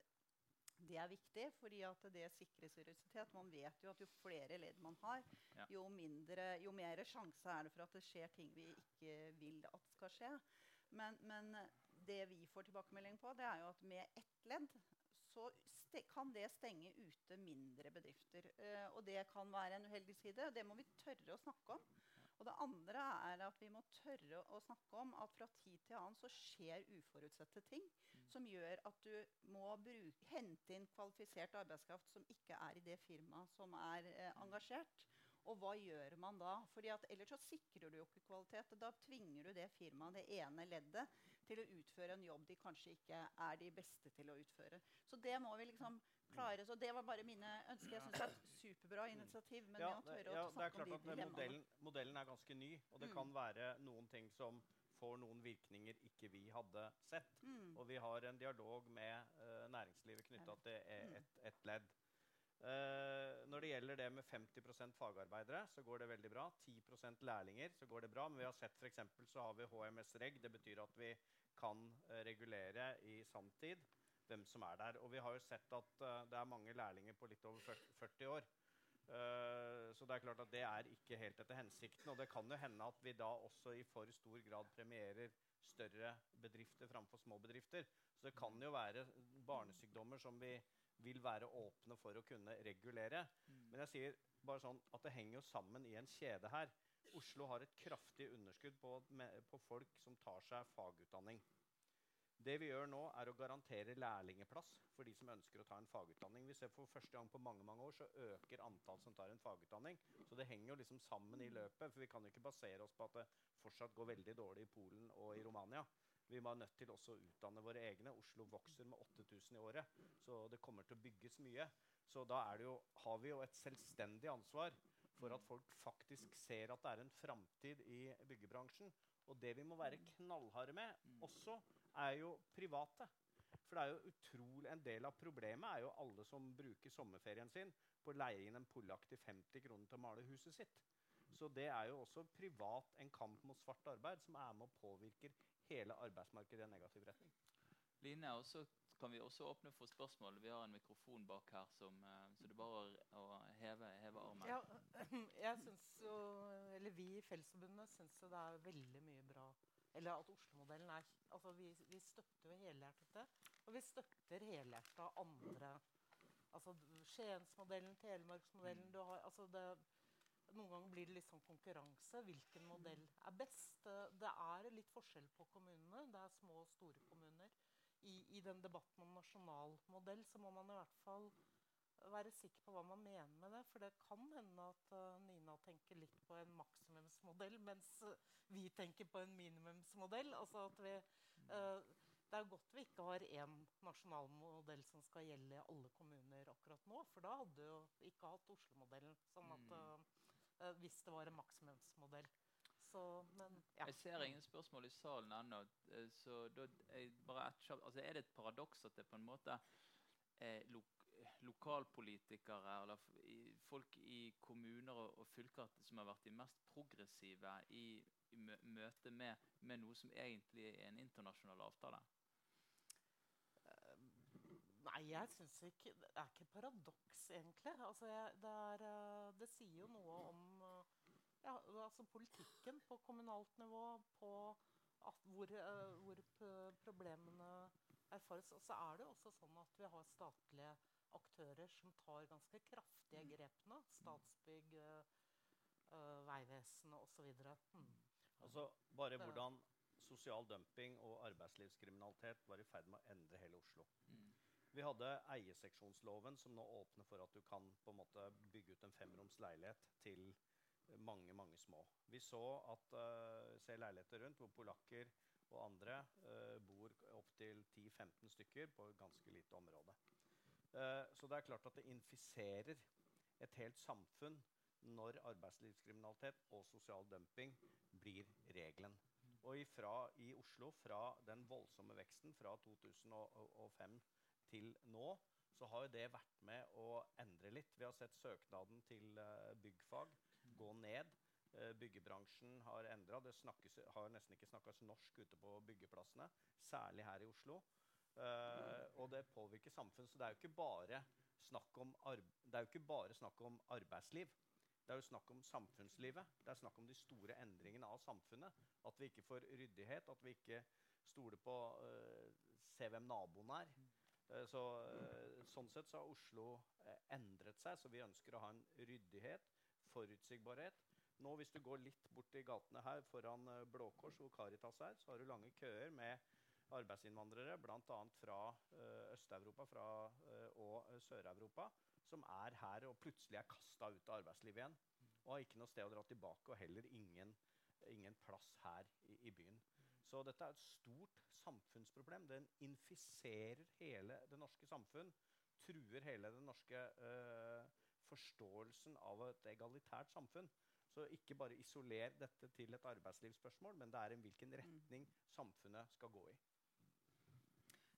det er viktig, fordi det sikrer seriøsitet. Man vet jo at jo flere ledd man har, jo, mindre, jo mer sjanse er det for at det skjer ting vi ikke vil at skal skje. Men, men det vi får tilbakemelding på, det er jo at med ett ledd så kan det stenge ute mindre bedrifter. Uh, og det kan være en uheldig side. og Det må vi tørre å snakke om. Og det andre er at vi må tørre å snakke om at fra tid til annen så skjer uforutsette ting mm. som gjør at du må bruke, hente inn kvalifisert arbeidskraft som ikke er i det firmaet som er eh, engasjert. Og hva gjør man da? Fordi at Ellers så sikrer du jo ikke kvalitet. Da tvinger du det firmaet, det ene leddet, til å utføre en jobb de kanskje ikke er de beste til å utføre. Så det må vi liksom klare. Så det var bare mine ønsker. Jeg synes det er et superbra initiativ. Men ja, å tørre ja, å snakke om de dilemmaene. Modellen, modellen, er ganske ny, og det mm. kan være noen ting som får noen virkninger ikke vi hadde sett. Mm. Og vi har en dialog med uh, næringslivet knytta til e, mm. et, ledd. Uh, når det gjelder det med 50% fagarbeidere, så går det veldig bra. 10% lærlinger, så går det bra. Men vi har sett for så har vi HMS-reg. Det betyr at vi kan uh, regulere i sanntid hvem som er der. Og vi har jo sett at uh, det er mange lærlinger på litt over 40 år. Uh, så det er klart at det er ikke helt etter hensikten. Og det kan jo hende at vi da også i for stor grad premierer større bedrifter framfor små bedrifter. Så det kan jo være barnesykdommer som vi vil være åpne for å kunne regulere. Mm. Men jeg sier bare sånn at det henger jo sammen i en kjede her. Oslo har et kraftig underskudd på, med, på folk som tar seg fagutdanning. Det vi gjør nå, er å garantere lærlingeplass for de som ønsker å ta en fagutdanning. Vi ser For første gang på mange mange år så øker antall som tar en fagutdanning. Så det henger jo liksom sammen i løpet. For vi kan jo ikke basere oss på at det fortsatt går veldig dårlig i Polen og i Romania. Vi var nødt til også å utdanne våre egne. Oslo vokser med 8000 i året. Så det kommer til å bygges mye. Så da jo, har vi jo et selvstendig ansvar for at folk faktisk ser at det er en framtid i byggebransjen. Og det vi må være knallharde med også, er jo private. For det er jo utrolig, En del av problemet er jo alle som bruker sommerferien sin på å leie inn en polakk til 50 kroner til å male huset sitt. Så det er jo også privat en kamp mot svart arbeid som er med og påvirker hele arbeidsmarkedet i en negativ retning. Line, også kan vi også åpne for spørsmål. Vi har en mikrofon bak her, som, uh, så det er bare å, heve, heve, armen. Ja, jeg synes jo, eller Vi i Fellesforbundet syns det er veldig mye bra eller at Oslo-modellen er altså vi, vi, støtter jo helhjertet det. Og vi støtter helhjerta andre altså Skiensmodellen, Telemarksmodellen mm. altså Noen ganger blir det litt sånn konkurranse. Hvilken modell er best? Det er litt forskjell på kommunene. Det er små og store kommuner. I, I, den debatten om nasjonal modell så må man i hvert fall være sikker på hva man mener med det. For det kan hende at uh, Nina tenker litt på en maksimumsmodell, mens uh, vi tenker på en minimumsmodell. Altså at vi, uh, det er godt vi ikke har én nasjonal modell som skal gjelde i alle kommuner akkurat nå. For da hadde vi jo ikke hatt Oslo-modellen. Sånn at, Mm. hvis det var en maksimumsmodell. Så, men ja. Jeg ser ingen spørsmål i salen ennå. eh, Så da, jeg bare et altså er det et paradoks at det på en måte er lo lokalpolitikere eller folk i kommuner og, fylker som har vært de mest progressive i, i møte med, med noe som egentlig er en internasjonal avtale? Nei, jeg syns ikke Det er ikke paradoks, egentlig. Altså, jeg, det, er, eh, det sier jo noe om eh, ja, altså politikken på kommunalt nivå, på hvor, eh, hvor problemene erfares. Og så er det jo også sånn at vi har statlige aktører som tar ganske kraftige grepene. Statsbygg, eh, eh, Vegvesenet osv. Mm. Altså bare hvordan sosial dumping og arbeidslivskriminalitet var i ferd med å endre hele Oslo. Mm. Vi hadde eierseksjonsloven, som nå åpner for at du kan på en måte bygge ut en femroms leilighet til mange, mange små. Vi så at uh, ser leiligheter rundt hvor polakker og andre uh, bor opptil 10-15 stykker på et ganske lite område. Eh, så det er klart at det infiserer et helt samfunn når arbeidslivskriminalitet og sosial dumping blir regelen. Og ifra, i Oslo, fra den voldsomme veksten fra 2005 til nå, så har jo det vært med å endre litt. Vi har sett søknaden til eh, byggfag gå ned. Eh, byggebransjen har endra. Det snakkes, har nesten ikke snakkes norsk ute på byggeplassene, særlig her i Oslo. Eh, og det påvirker samfunnet. Så det er jo ikke bare snakk om, er bare snakk om arbeidsliv. Det er jo snakk om samfunnslivet. Det er snakk om de store endringene av samfunnet. At vi ikke får ryddighet, at vi ikke stoler på uh, Se hvem naboen er. Uh, så, uh, sånn sett så har Oslo endret seg, så vi ønsker å ha en ryddighet, forutsigbarhet. Nå Hvis du går litt bort i gatene her foran Blå Kors og Caritas her, så har du lange køer med arbeidsinnvandrere, bl.a. fra eh, Øst-Europa eh, og eh, Sør-Europa, som er her og plutselig er kasta ut av arbeidslivet igjen. Og har ikke noe sted å dra tilbake, og heller ingen, ingen plass her i, i byen. Så dette er et stort samfunnsproblem. Den infiserer hele det norske samfunn. Truer hele den norske øh, forståelsen av et egalitært samfunn. Så ikke bare isoler dette til et arbeidslivsspørsmål, men det er en hvilken retning samfunnet skal gå i.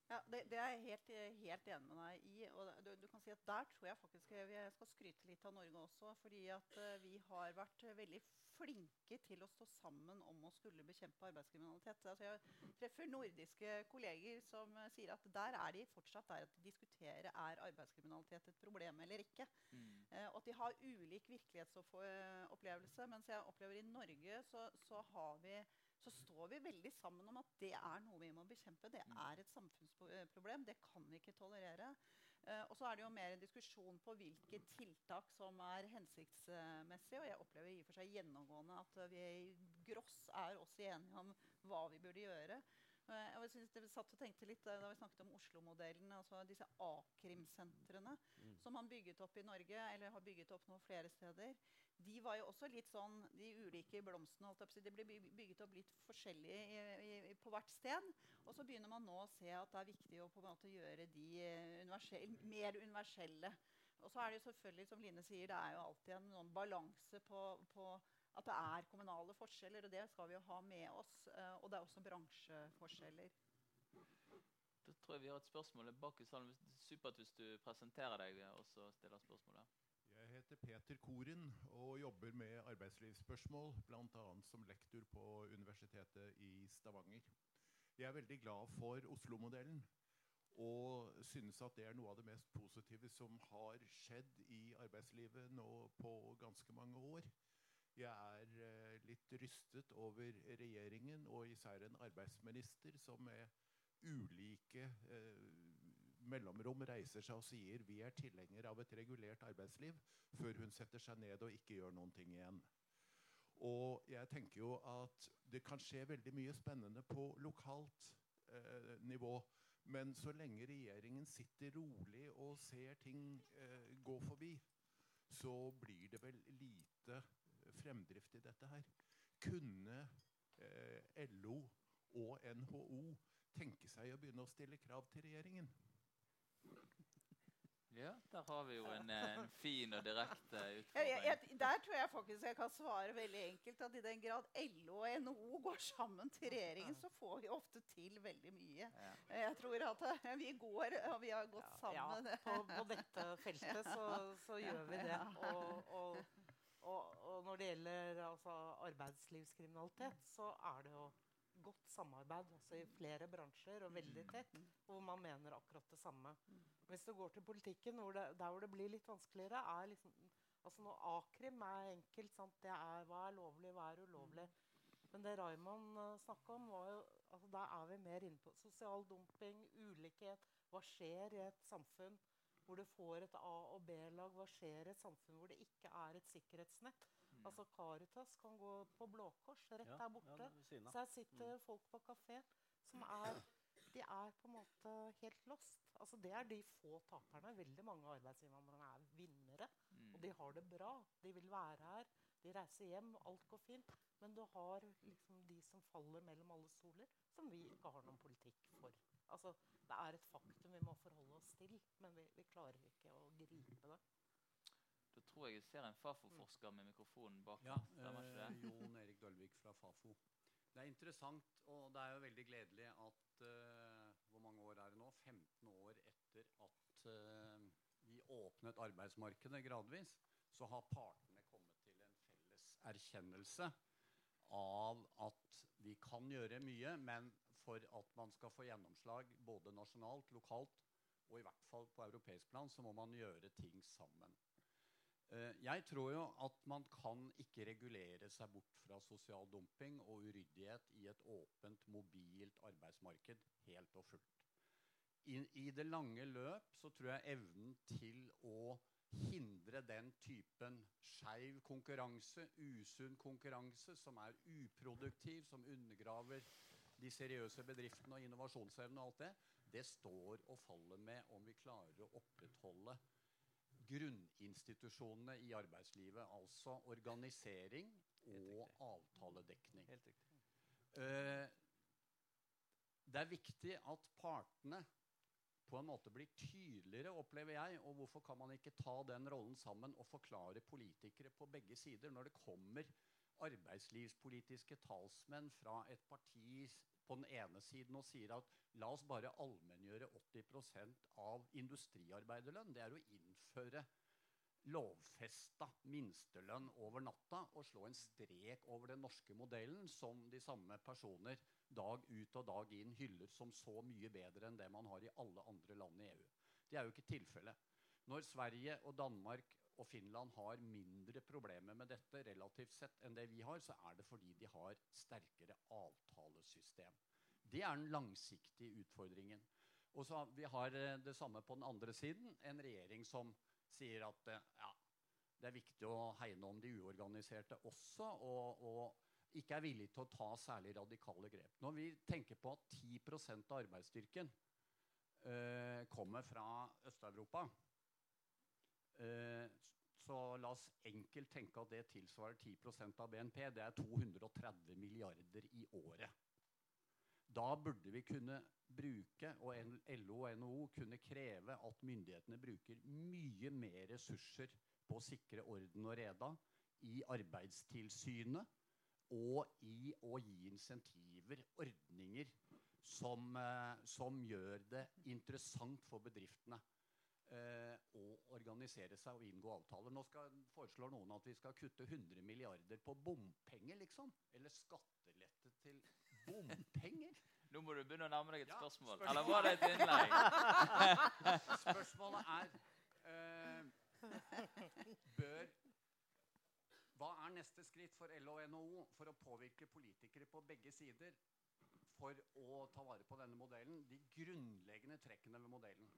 Ja, det, det er jeg helt, helt enig med deg i. og du, du kan si at Der tror jeg faktisk jeg skal skryte litt av Norge også. fordi at uh, vi har vært veldig flinke til å stå sammen om å skulle bekjempe arbeidskriminalitet. Altså, jeg treffer nordiske kolleger som uh, sier at der er de fortsatt der at de diskuterer er arbeidskriminalitet et problem eller ikke. Mm. og at de har ulik virkelighetsopplevelse. Mens jeg opplever i Norge så, så har vi så står vi veldig sammen om at det er noe vi må bekjempe. Det Mm. er et samfunnsproblem. Det kan vi ikke tolerere. Eh, og så er det jo mer en diskusjon på hvilke tiltak som er hensiktsmessige. Og jeg opplever i og for seg gjennomgående at vi i gross er også enige om hva vi burde gjøre. Eh, og jeg synes det vi satt og tenkte litt eh, Da vi snakket om Oslo-modellen, altså disse a-krimsentrene Mm. som man bygget opp i Norge, eller har bygget opp nå flere steder, de var jo også litt sånn De ulike blomstene holdt jeg på å si, de ble bygget opp litt forskjellig i, i, på hvert sted. Og så begynner man nå å se at det er viktig å på en måte gjøre de eh, universell, mer universelle. Og så er det jo selvfølgelig, som Line sier, det er jo alltid en noen balanse på, på at det er kommunale forskjeller, og det skal vi jo ha med oss. eh, og det er også bransjeforskjeller. Da tror jeg vi har et spørsmål bak i salen. Supert hvis du presenterer deg og så stiller spørsmålet. Jeg heter Peter Koren og jobber med arbeidslivsspørsmål, bl.a. som lektor på Universitetet i Stavanger. Jeg er veldig glad for Oslo-modellen og synes at det er noe av det mest positive som har skjedd i arbeidslivet nå på ganske mange år. Jeg er eh, litt rystet over regjeringen og især en arbeidsminister som med ulike eh, mellomrom reiser seg og sier vi er tilhenger av et regulert arbeidsliv, før hun setter seg ned og ikke gjør noen ting igjen. Og jeg tenker jo at det kan skje veldig mye spennende på lokalt eh, nivå. Men så lenge regjeringen sitter rolig og ser ting eh, gå forbi, så blir det vel lite fremdrift i dette her. Kunne eh, LO og NHO tenke seg å begynne å stille krav til regjeringen? Ja, der har vi jo en, eh, en fin og direkte utfordring. jeg, jeg, der tror jeg faktisk jeg kan svare veldig enkelt at i den grad LO og NHO går sammen til regjeringen, så får vi ofte til veldig mye. Ja. Jeg tror at eh, vi går og vi har gått sammen. Ja, på, på dette feltet så, så gjør vi det. Og, og, og, og når det gjelder altså, arbeidslivskriminalitet, så er det jo godt samarbeid altså i flere bransjer og veldig tett, hvor man mener akkurat det samme. Hvis du går til politikken, hvor det, der hvor det blir litt vanskeligere, er liksom altså når A-krim er enkelt. Sant? Det er hva er lovlig, hva er ulovlig. Men det Raymond uh, snakka om, var jo altså Der er vi mer inne på sosial dumping, ulikhet. Hva skjer i et samfunn hvor du får et A- og B-lag? Hva skjer i et samfunn hvor det ikke er et sikkerhetsnett? Altså Caritas kan gå på Blå Kors rett der borte. Så her sitter folk på kafé som er De er på en måte helt lost. Altså Det er de få taperne. Veldig mange av arbeidsinnvandrerne er vinnere. Mm. Og de har det bra. De vil være her. De reiser hjem. Alt går fint. Men du har liksom de som faller mellom alle soler, som vi ikke har noen politikk for. Altså, Det er et faktum vi må forholde oss til, men vi, vi klarer ikke å gripe det. Da tror jeg jeg ser en Fafo-forsker med mikrofonen bak. Ja, eh. Jon Erik Dølvik fra Fafo. Det er interessant, og det er jo veldig gledelig at uh, Hvor mange år er det nå? 15 år etter at uh, vi åpnet arbeidsmarkedet gradvis, så har partene kommet til en felles erkjennelse av at vi kan gjøre mye, men for at man skal få gjennomslag både nasjonalt, lokalt og i hvert fall på europeisk plan, så må man gjøre ting sammen. Eh, Jeg tror jo at man kan ikke regulere seg bort fra sosial dumping og uryddighet i et åpent, mobilt arbeidsmarked helt og fullt. I, I det lange løp så tror jeg evnen til å hindre den typen skeiv konkurranse, usunn konkurranse, som er uproduktiv, som undergraver de seriøse bedriftene og innovasjonsevnen og alt det, det står og faller med om vi klarer å opprettholde grunninstitusjonene i arbeidslivet, altså organisering og avtaledekning. Helt riktig. Eh, det er viktig at partene på en måte blir tydeligere, opplever jeg. Og hvorfor kan man ikke ta den rollen sammen og forklare politikere på begge sider når det kommer arbeidslivspolitiske talsmenn fra et parti på den ene siden og sier at la oss bare allmenngjøre 80% av industriarbeiderlønn. Det er å innføre lovfesta minstelønn over natta og slå en strek over den norske modellen, som de samme personer dag ut og dag inn hyller som så mye bedre enn det man har i alle andre land i EU. Det er jo ikke tilfellet. Når Sverige og Danmark og Finland har mindre problemer med dette relativt sett enn det vi har, så er det fordi de har sterkere avtalesystem. Det er den langsiktige utfordringen. Og så vi har eh, det samme på den andre siden. En regjering som sier at eh, ja, det er viktig å hegne om de uorganiserte også, og, og ikke er villig til å ta særlig radikale grep. Når vi tenker på at 10 av arbeidsstyrken eh, kommer fra Øst-Europa, så la oss enkelt tenke at det tilsvarer 10 av BNP. Det er 230 milliarder i året. Da burde vi kunne bruke, og LO og NHO kunne kreve at myndighetene bruker mye mer ressurser på å sikre orden og reda i Arbeidstilsynet og i å gi insentiver, ordninger, som, eh, som gjør det interessant for bedriftene eh, å organisere seg og inngå avtaler. Nå skal, foreslår noen at vi skal kutte 100 milliarder på bompenger, liksom. Eller skattelette til bompenger. Nå må du begynne å nærme deg et Ja, spørsmål. spørsmål. Eller var det et innlegg? Spørsmålet er eh, Bør Hva er neste skritt for LO og NHO for å påvirke politikere på begge sider for å ta vare på denne modellen? De grunnleggende trekkene ved modellen.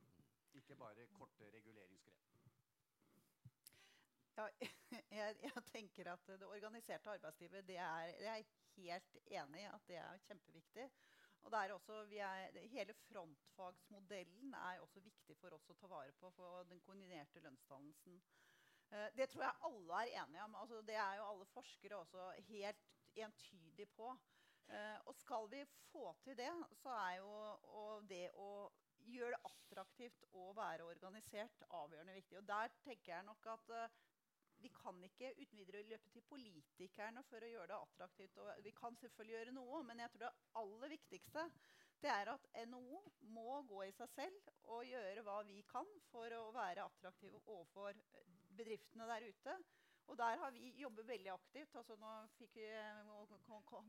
Ikke bare korte reguleringsgrep. Ja, jeg, jeg tenker at det organiserte arbeidslivet det er, det er jeg helt enig i at det er kjempeviktig. Og det er også, er, Hele frontfagsmodellen er også viktig for oss å ta vare på for den koordinerte lønnsdannelsen. Eh, det tror jeg alle er enige om. Altså, det er jo alle forskere også helt entydige på. Eh, og skal vi få til det, så er jo det å gjøre det attraktivt å være organisert avgjørende viktig. Og der tenker jeg nok at uh, vi kan ikke uten videre løpe til politikerne for å gjøre det attraktivt. Og vi kan selvfølgelig gjøre noe, men jeg tror det aller viktigste det er at NHO må gå i seg selv og gjøre hva vi kan for å være attraktive overfor bedriftene der ute. Og der har vi jobbet veldig aktivt. Altså vi,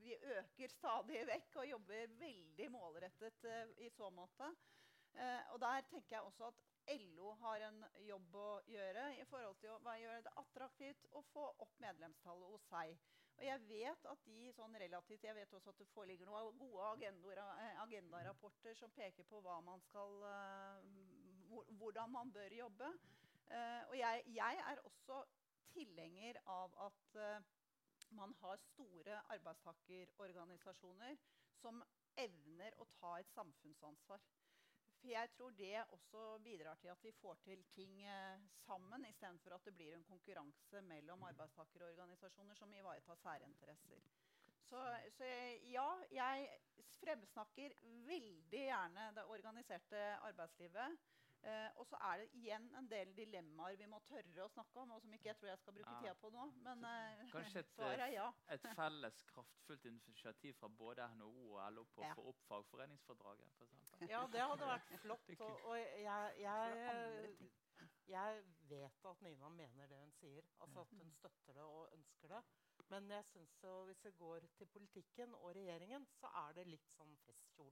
vi, øker stadig vekk og jobber veldig målrettet uh, i så måte. Uh, og der tenker jeg også at LO har en jobb å gjøre i forhold til å gjøre det attraktivt å få opp medlemstallet hos seg. Og jeg vet at de sånn relativt, jeg vet også at det foreligger noen gode eh, agendarapporter som peker på man skal, hvordan man bør jobbe. Og jeg, jeg er også tilhenger av at man har store arbeidstakerorganisasjoner som evner å ta et samfunnsansvar. For jeg tror det også bidrar til at vi får til ting eh, sammen, istedenfor at det blir en konkurranse mellom arbeidstakerorganisasjoner som ivaretar særinteresser. Så, så ja, jeg fremsnakker veldig gjerne det organiserte arbeidslivet. Eh, og så er det igjen en del dilemmaer vi må tørre å snakke om, og som ikke jeg tror jeg skal bruke ja. tida på nå. Men eh, Kanskje et, svaret er ja. et felles kraftfullt initiativ fra både NHO og LO på å få opp fagforeningsfordraget? For ja, det hadde vært flott. Og, og jeg, jeg, jeg, vet at Nina mener det hun sier. Altså at hun støtter det og ønsker det. Men jeg synes så, hvis vi går til politikken og regjeringen, så er det litt sånn festkjolen på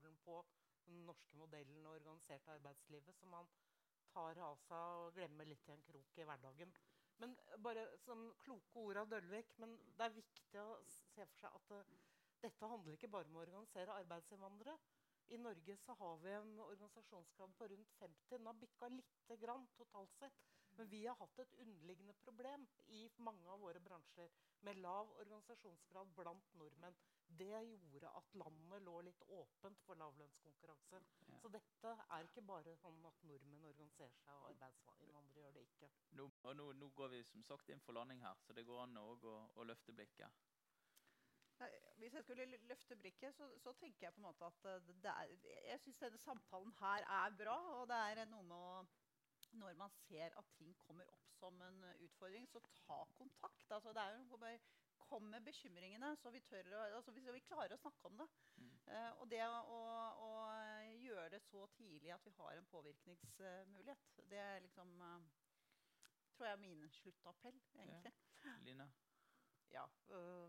den norske modellen og organiserte arbeidslivet som man tar av seg og glemmer litt i en krok i hverdagen. Men bare som kloke ord av Dølvik, men det er viktig å se for seg at uh, dette handler ikke bare om å organisere arbeidsinnvandrere. I Norge så har vi en organisasjonsgrad på rundt 50. Den har bikka lite grann totalt sett. Men vi har hatt et underliggende problem i mange av våre bransjer med lav organisasjonsgrad blant nordmenn det gjorde at landet lå litt åpent for lavlønnskonkurranse. Ja. Så dette er ikke bare sånn at nordmenn organiserer seg, og arbeidsinnvandrere gjør det ikke. Nå, nå, nå, går vi som sagt inn for landing her, så det går an å, å løfte blikket. Hvis jeg skulle løfte blikket, så, så, tenker jeg på en måte at er, jeg syns denne samtalen her er bra. Og det er noe med å Når man ser at ting kommer opp som en utfordring, så ta kontakt. Altså, det er jo bare kom med bekymringene, så vi, tør, altså, så vi klarer å snakke om det. Mm. Uh, og det å, å, gjøre det så tidlig at vi har en påvirkningsmulighet, det er liksom uh, tror jeg er min sluttappell, egentlig. Ja. Line? Ja. Uh,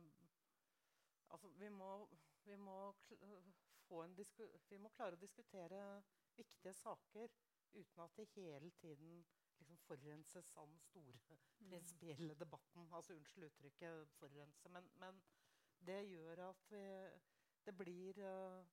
altså, vi må, vi må, vi må klare å diskutere viktige saker uten at det hele tiden liksom forurenses av den store mm. prinsipielle debatten. Altså unnskyld uttrykket 'forurense'. Men, men, det gjør at vi, det blir uh,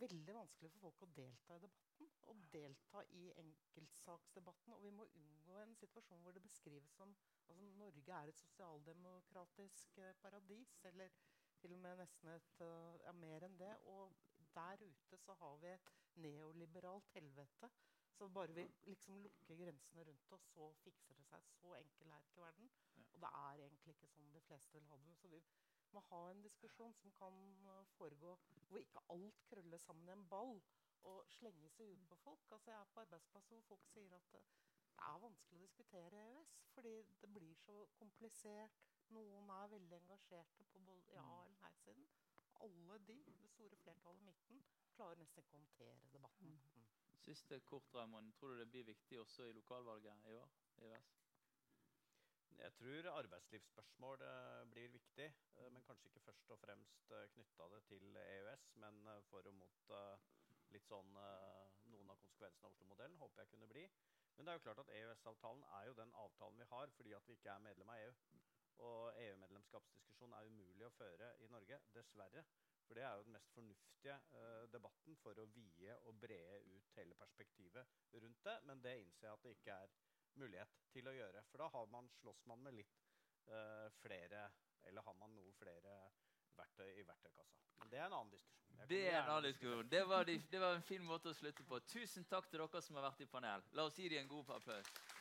veldig vanskelig for folk å delta i debatten. Og delta i enkeltsaksdebatten. Og vi må unngå en situasjon hvor det beskrives som altså Norge er et sosialdemokratisk uh, paradis. Eller til og med nesten et uh, ja, mer enn det. Og der ute så har vi et neoliberalt helvete så bare vi liksom lukker grensene rundt oss, så fikser det seg. Så enkel er ikke verden. Og det er egentlig ikke sånn de fleste vil ha det. Så vi må ha en diskusjon som kan uh, foregå hvor ikke alt krøller sammen i en ball og slenger seg ut på folk. Altså Jeg er på arbeidsplasser hvor folk sier at uh, det er vanskelig å diskutere EØS fordi det blir så komplisert. Noen er veldig engasjerte på både ja- mm. eller nei-siden. Alle de, det store flertallet i midten, klarer nesten ikke å håndtere debatten. Siste kort, Raymond. Tror du det blir viktig også i lokalvalget i år? EØS? Jeg tror arbeidslivsspørsmål eh, blir viktig, eh, men kanskje ikke først og fremst eh, knytta det til EØS, men for og mot litt sånn noen av konsekvensene av Oslo-modellen. Håper jeg kunne bli. Men det er jo klart at EØS-avtalen er jo den avtalen vi har fordi at vi ikke er medlem av EU. Og EU-medlemskapsdiskusjon er umulig å føre i Norge, dessverre. For det er jo den mest fornuftige uh, debatten for å vie og brede ut hele perspektivet rundt det. Men det innser jeg at det ikke er mulighet til å gjøre. For da har man, slåss man med litt uh, flere Eller har man noe flere verktøy i verktøykassa. Men det er en annen diskusjon. Det er en annen diskusjon. Det var, de, det var, en fin måte å slutte på. Tusen takk til dere som har vært i panel. La oss gi dem en god applaus.